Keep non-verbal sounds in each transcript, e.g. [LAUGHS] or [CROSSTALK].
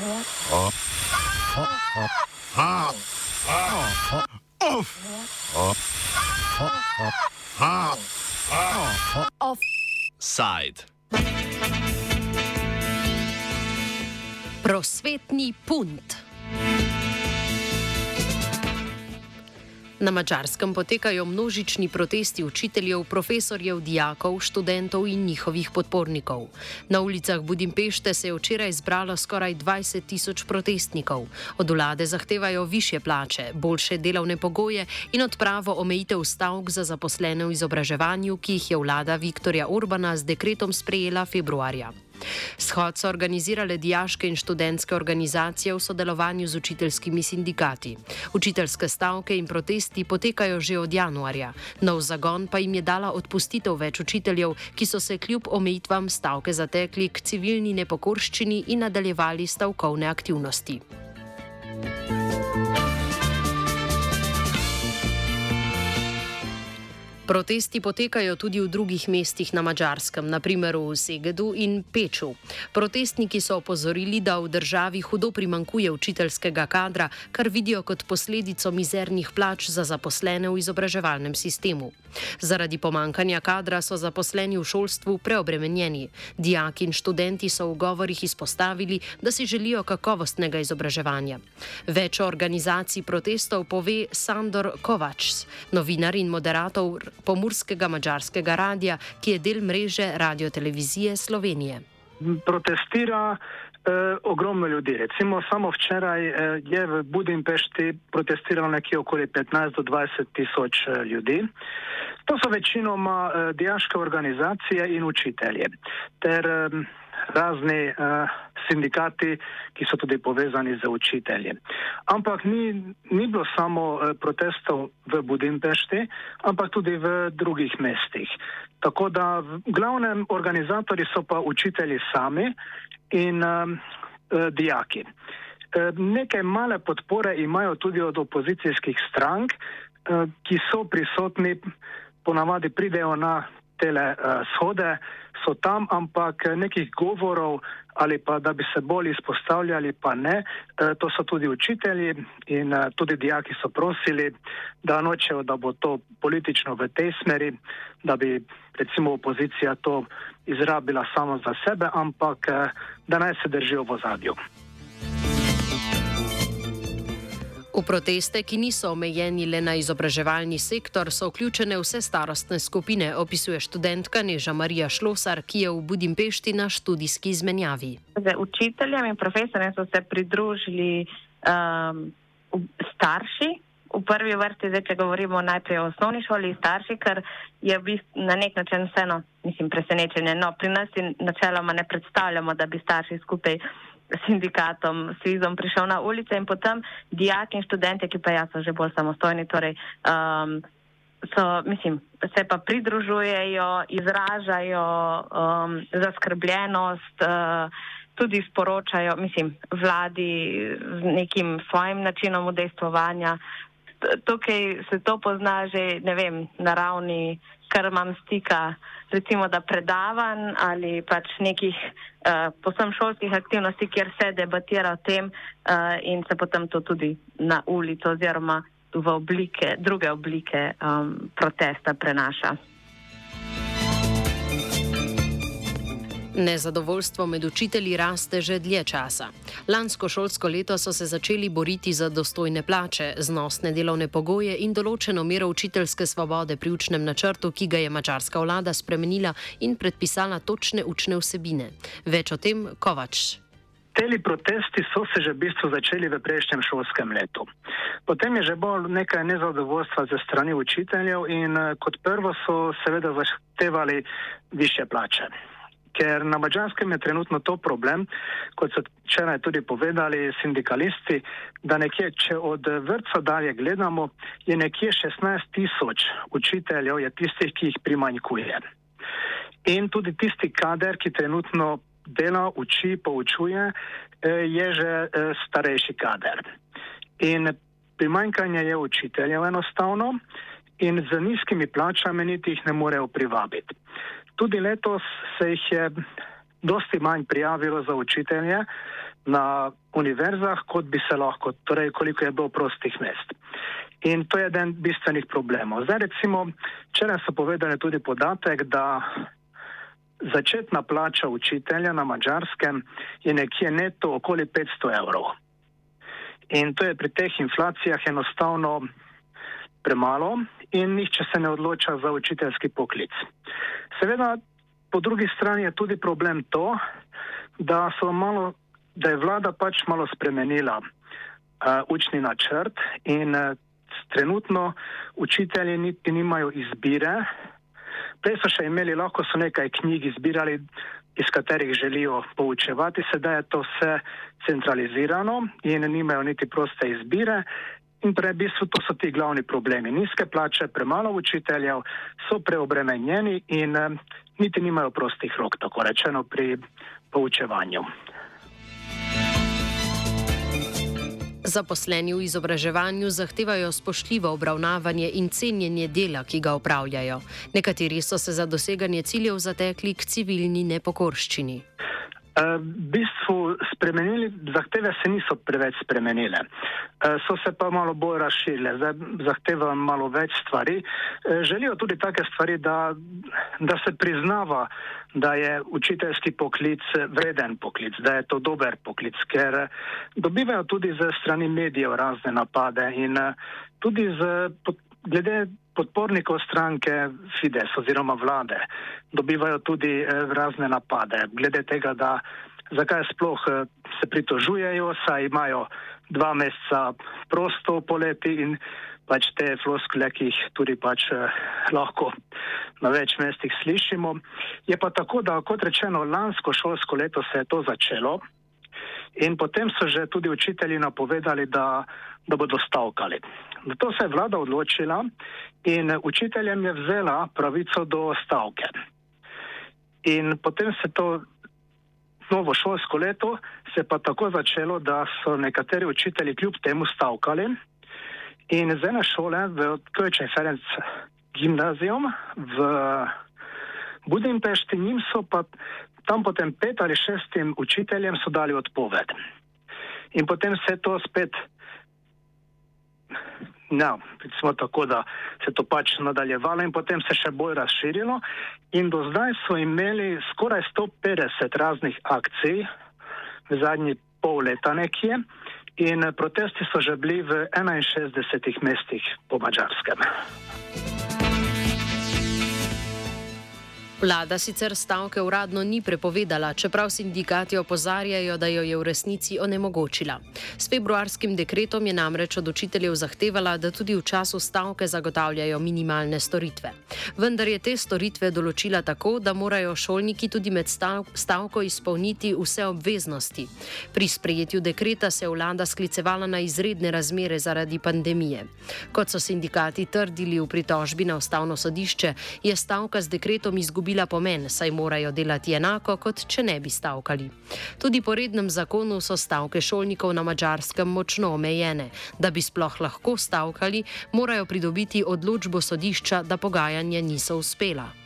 Offside. Na Mačarskem potekajo množični protesti učiteljev, profesorjev, dijakov, študentov in njihovih podpornikov. Na ulicah Budimpešte se je včeraj zbralo skoraj 20 tisoč protestnikov. Od vlade zahtevajo više plače, boljše delovne pogoje in odpravo omejitev stavk za zaposlene v izobraževanju, ki jih je vlada Viktorja Urbana z dekretom sprejela februarja. Shod so organizirale dijaške in študentske organizacije v sodelovanju z učiteljskimi sindikati. Učiteljske stavke in protesti potekajo že od januarja. Nov zagon pa jim je dala odpustitev več učiteljev, ki so se kljub omejitvam stavke zatekli k civilni nepokorščini in nadaljevali stavkovne aktivnosti. Protesti potekajo tudi v drugih mestih na Mačarskem, naprimer v Segedu in Peču. Protestniki so opozorili, da v državi hudo primankuje učiteljskega kadra, kar vidijo kot posledico mizernih plač za zaposlene v izobraževalnem sistemu. Zaradi pomankanja kadra so zaposleni v šolstvu preobremenjeni. Dijaki in študenti so v govorih izpostavili, da si želijo kakovostnega izobraževanja. Več organizacij protestov pove Sandor Kovač, novinar in moderator pomorskega mačarskega radia, ki je del mreže radiotelevizije Slovenije. Protestira eh, ogromno ljudi. Recimo samo včeraj eh, je v Budimpešti protestiralo nekje okoli 15 do 20 tisoč eh, ljudi. To so večinoma eh, dijaške organizacije in učitelje ter eh, razni eh, sindikati, ki so tudi povezani z učitelji. Ampak ni, ni bilo samo eh, protestov v Budimpešti, ampak tudi v drugih mestih. Tako da v glavnem organizatori so pa učitelji sami in um, dijaki. Nekaj male podpore imajo tudi od opozicijskih strank, ki so prisotni, ponavadi pridejo na tele shode, so tam, ampak nekih govorov ali pa da bi se bolj izpostavljali, pa ne. E, to so tudi učitelji in tudi dijaki so prosili, da nočejo, da bo to politično v tej smeri, da bi recimo opozicija to izrabila samo za sebe, ampak da naj se držijo v zadju. V proteste, ki niso omejeni le na izobraževalni sektor, so vključene vse starostne skupine, opisuje študentka Neža Marija Šlosar, ki je v Budimpešti na študijski izmenjavi. Učiteljem in profesorjem so se pridružili um, starši. V prvi vrsti, zdaj, če govorimo najprej o osnovni šoli, starši, ker je v bistvu na nek način vseeno, mislim, presenečenje. No, pri nas načeloma ne predstavljamo, da bi starši skupaj sindikatom, SIZ-om prišel na ulice in potem dijaki in študenti, ki pa ja so že bolj samostojni, torej um, so, mislim, se pa pridružujejo, izražajo um, zaskrbljenost, uh, tudi sporočajo, mislim, vladi z nekim svojim načinom udejstvovanja. Tukaj se to pozna že, ne vem, na ravni kar imam stika, recimo, da predavanj ali pač nekih uh, posem šolskih aktivnosti, kjer se debatira o tem uh, in se potem to tudi na ulico oziroma v oblike, druge oblike um, protesta prenaša. Nezadovoljstvo med učitelji raste že dlje časa. Lansko šolsko leto so se začeli boriti za dostojne plače, znosne delovne pogoje in določeno mero učiteljske svobode pri učnem načrtu, ki ga je mačarska vlada spremenila in predpisala točne učne vsebine. Več o tem, Kovač. Teli protesti so se že v bistvu začeli v prejšnjem šolskem letu. Potem je že bolj nekaj nezadovoljstva ze strani učiteljev in kot prvo so seveda zahtevali više plače ker na mačarskem je trenutno to problem, kot so včeraj tudi povedali sindikalisti, da nekje, če od vrtca dalje gledamo, je nekje 16 tisoč učiteljev, je tistih, ki jih primanjkuje. In tudi tisti kader, ki trenutno dela, uči, poučuje, eh, je že eh, starejši kader. In primanjkanje je učiteljev enostavno in z nizkimi plačami niti jih ne morejo privabiti. Tudi letos se jih je dosti manj prijavilo za učitelje na univerzah, kot bi se lahko, torej koliko je bilo prostih mest. In to je eden bistvenih problemov. Zdaj recimo, včeraj so povedali tudi podatek, da začetna plača učitelja na mačarskem je nekje neto okoli 500 evrov. In to je pri teh inflacijah enostavno premalo in nihče se ne odloča za učiteljski poklic. Seveda, po drugi strani je tudi problem to, da, malo, da je vlada pač malo spremenila uh, učni načrt in uh, trenutno učitelji niti nimajo izbire. Prej so še imeli, lahko so nekaj knjig izbirali, iz katerih želijo poučevati, sedaj je to vse centralizirano in nimajo niti proste izbire. In prej, v bistvu, to so ti glavni problemi. Nizke plače, premalo učiteljev, so preobremenjeni in eh, niti nimajo prostih rok, tako rečeno, pri poučevanju. Zaposleni v izobraževanju zahtevajo spoštljivo obravnavanje in cenjenje dela, ki ga upravljajo. Nekateri so se za doseganje ciljev zatekli k civilni nepokorščini. Eh, bistvu spremenili, zahteve se niso preveč spremenile, eh, so se pa malo bolj razširile, zdaj zahtevajo malo več stvari. Eh, želijo tudi take stvari, da, da se priznava, da je učiteljski poklic vreden poklic, da je to dober poklic, ker dobivajo tudi ze strani medijev razne napade in tudi z, glede podpornikov stranke Fides oziroma vlade dobivajo tudi eh, razne napade. Glede tega, da zakaj sploh eh, se pritožujejo, saj imajo dva meseca prosto poleti in pač te floskule, ki jih tudi pač eh, lahko na več mestih slišimo. Je pa tako, da kot rečeno, lansko šolsko leto se je to začelo in potem so že tudi učitelji napovedali, da, da bodo stavkali. Zato se je vlada odločila in učiteljem je vzela pravico do stavke. In potem se to novo šolsko leto se pa tako začelo, da so nekateri učitelji kljub temu stavkali. In z ene šole, v Kojče Ferenc gimnazijom v Budimpešti, njim so pa tam potem pet ali šestim učiteljem so dali odpoved. In potem se to spet Ja, recimo tako, da se to pač nadaljevalo in potem se še bolj razširilo. In do zdaj so imeli skoraj 150 raznih akcij v zadnji pol leta nekje in protesti so že bili v 61 mestih po Mačarskem. Vlada sicer stavke uradno ni prepovedala, čeprav sindikati opozarjajo, da jo je v resnici onemogočila. S februarskim dekretom je namreč od učiteljev zahtevala, da tudi v času stavke zagotavljajo minimalne storitve. Vendar je te storitve določila tako, da morajo šolniki tudi med stavko izpolniti vse obveznosti. Pri sprejetju dekreta se je vlada sklicevala na izredne razmere zaradi pandemije. Kot so sindikati trdili v pritožbi na ustavno sodišče, je stavka z dekretom izgubila izgubila pomen, saj morajo delati enako, kot če ne bi stavkali. Tudi po rednem zakonu so stavke šolnikov na mačarskem močno omejene. Da bi sploh lahko stavkali, morajo pridobiti odločbo sodišča, da pogajanja niso uspela.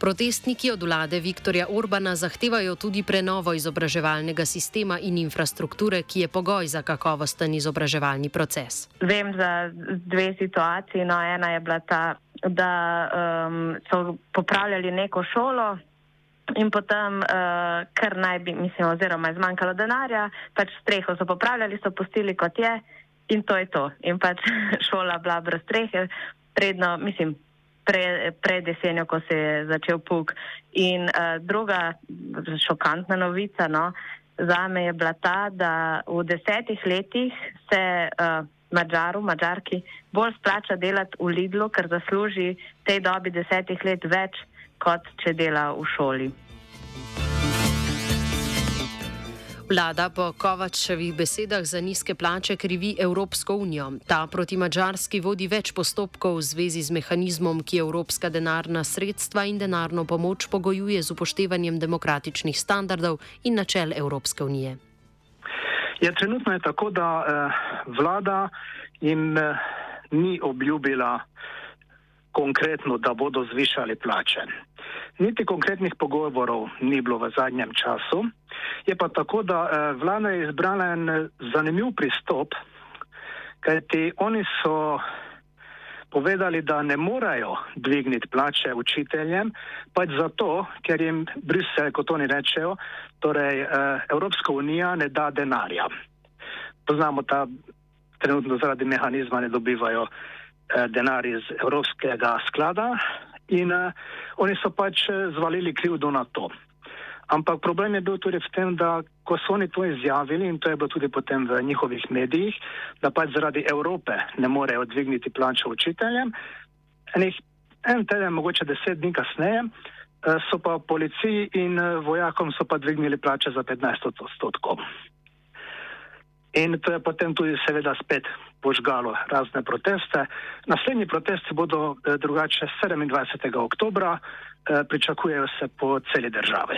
Protestniki od vlade Viktorja Orbana zahtevajo tudi prenovo izobraževalnega sistema in infrastrukture, ki je pogoj za kakovosten izobraževalni proces. Vem za dve situaciji. No, ena je bila ta, da um, so popravljali neko šolo. In potem, uh, ker naj bi, mislim, oziroma je zmanjkalo denarja, pač streho so popravljali, so pustili kot je, in to je to. In pač [LAUGHS] šola bila brez strehe, predno, mislim, pre, pred jesenjo, ko se je začel puk. In uh, druga šokantna novica no, za me je bila ta, da v desetih letih se uh, Mačaru, Mačarki bolj splača delati v Lidlu, ker zasluži tej dobi desetih let več, kot če dela v šoli. Vlada po Kovačevih besedah za nizke plače krivi Evropsko unijo. Ta proti Mačarski vodi več postopkov v zvezi z mehanizmom, ki evropska denarna sredstva in denarno pomoč pogojuje z upoštevanjem demokratičnih standardov in načel Evropske unije. Ja, trenutno je tako, da eh, vlada jim eh, ni obljubila konkretno, da bodo zvišali plače. Niti konkretnih pogovorov ni bilo v zadnjem času. Je pa tako, da eh, vlada je izbrala en zanimiv pristop, kajti oni so povedali, da ne morajo dvigniti plače učiteljem, pač zato, ker jim Brusel, kot oni rečejo, torej eh, Evropska unija ne da denarja. Poznamo ta trenutno zaradi mehanizma ne dobivajo eh, denar iz Evropskega sklada in eh, oni so pač zvalili krivdo na to. Ampak problem je bil tudi v tem, da ko so oni to izjavili in to je bilo tudi potem v njihovih medijih, da pač zaradi Evrope ne morejo dvigniti plače učiteljem, enih en teden, mogoče deset dni kasneje, eh, so pa policiji in eh, vojakom so pa dvignili plače za 15 odstotkov. In to je potem tudi seveda spet požgalo razne proteste. Naslednji protesti bodo eh, drugače 27. oktobra, pričakujejo se po celi državi.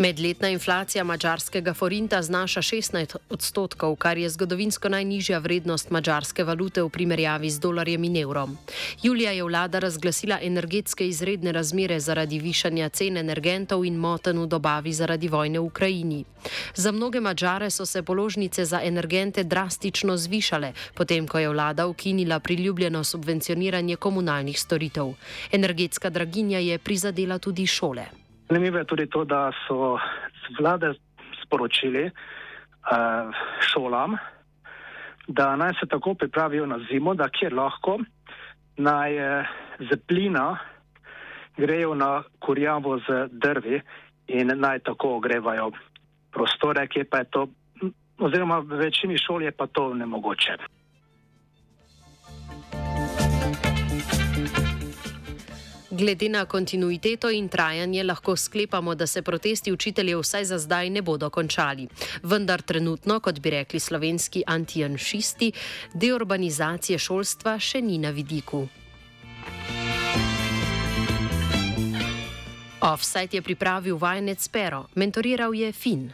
Medletna inflacija mačarskega forinta znaša 16 odstotkov, kar je zgodovinsko najnižja vrednost mačarske valute v primerjavi z dolarjem in evrom. Julija je vlada razglasila energetske izredne razmere zaradi višanja cen energentov in moten v dobavi zaradi vojne v Ukrajini. Za mnoge mačare so se položnice za energente drastično zvišale, potem ko je vlada ukinila priljubljeno subvencioniranje komunalnih storitev. Energetska draginja je prizadela tudi šole. Zanimivo je tudi to, da so vlade sporočili uh, šolam, da naj se tako pripravijo na zimo, da kjer lahko naj uh, z plina grejo na kurjavo z drvi in naj tako ogrevajo prostore, kje pa je to, oziroma v večini šol je pa to nemogoče. Glede na kontinuiteto in trajanje lahko sklepamo, da se protesti učiteljev vsaj za zdaj ne bodo končali. Vendar trenutno, kot bi rekli slovenski antijanšisti, deurbanizacije šolstva še ni na vidiku. Offside je pripravil vajenec Pero, mentoriral je Fin.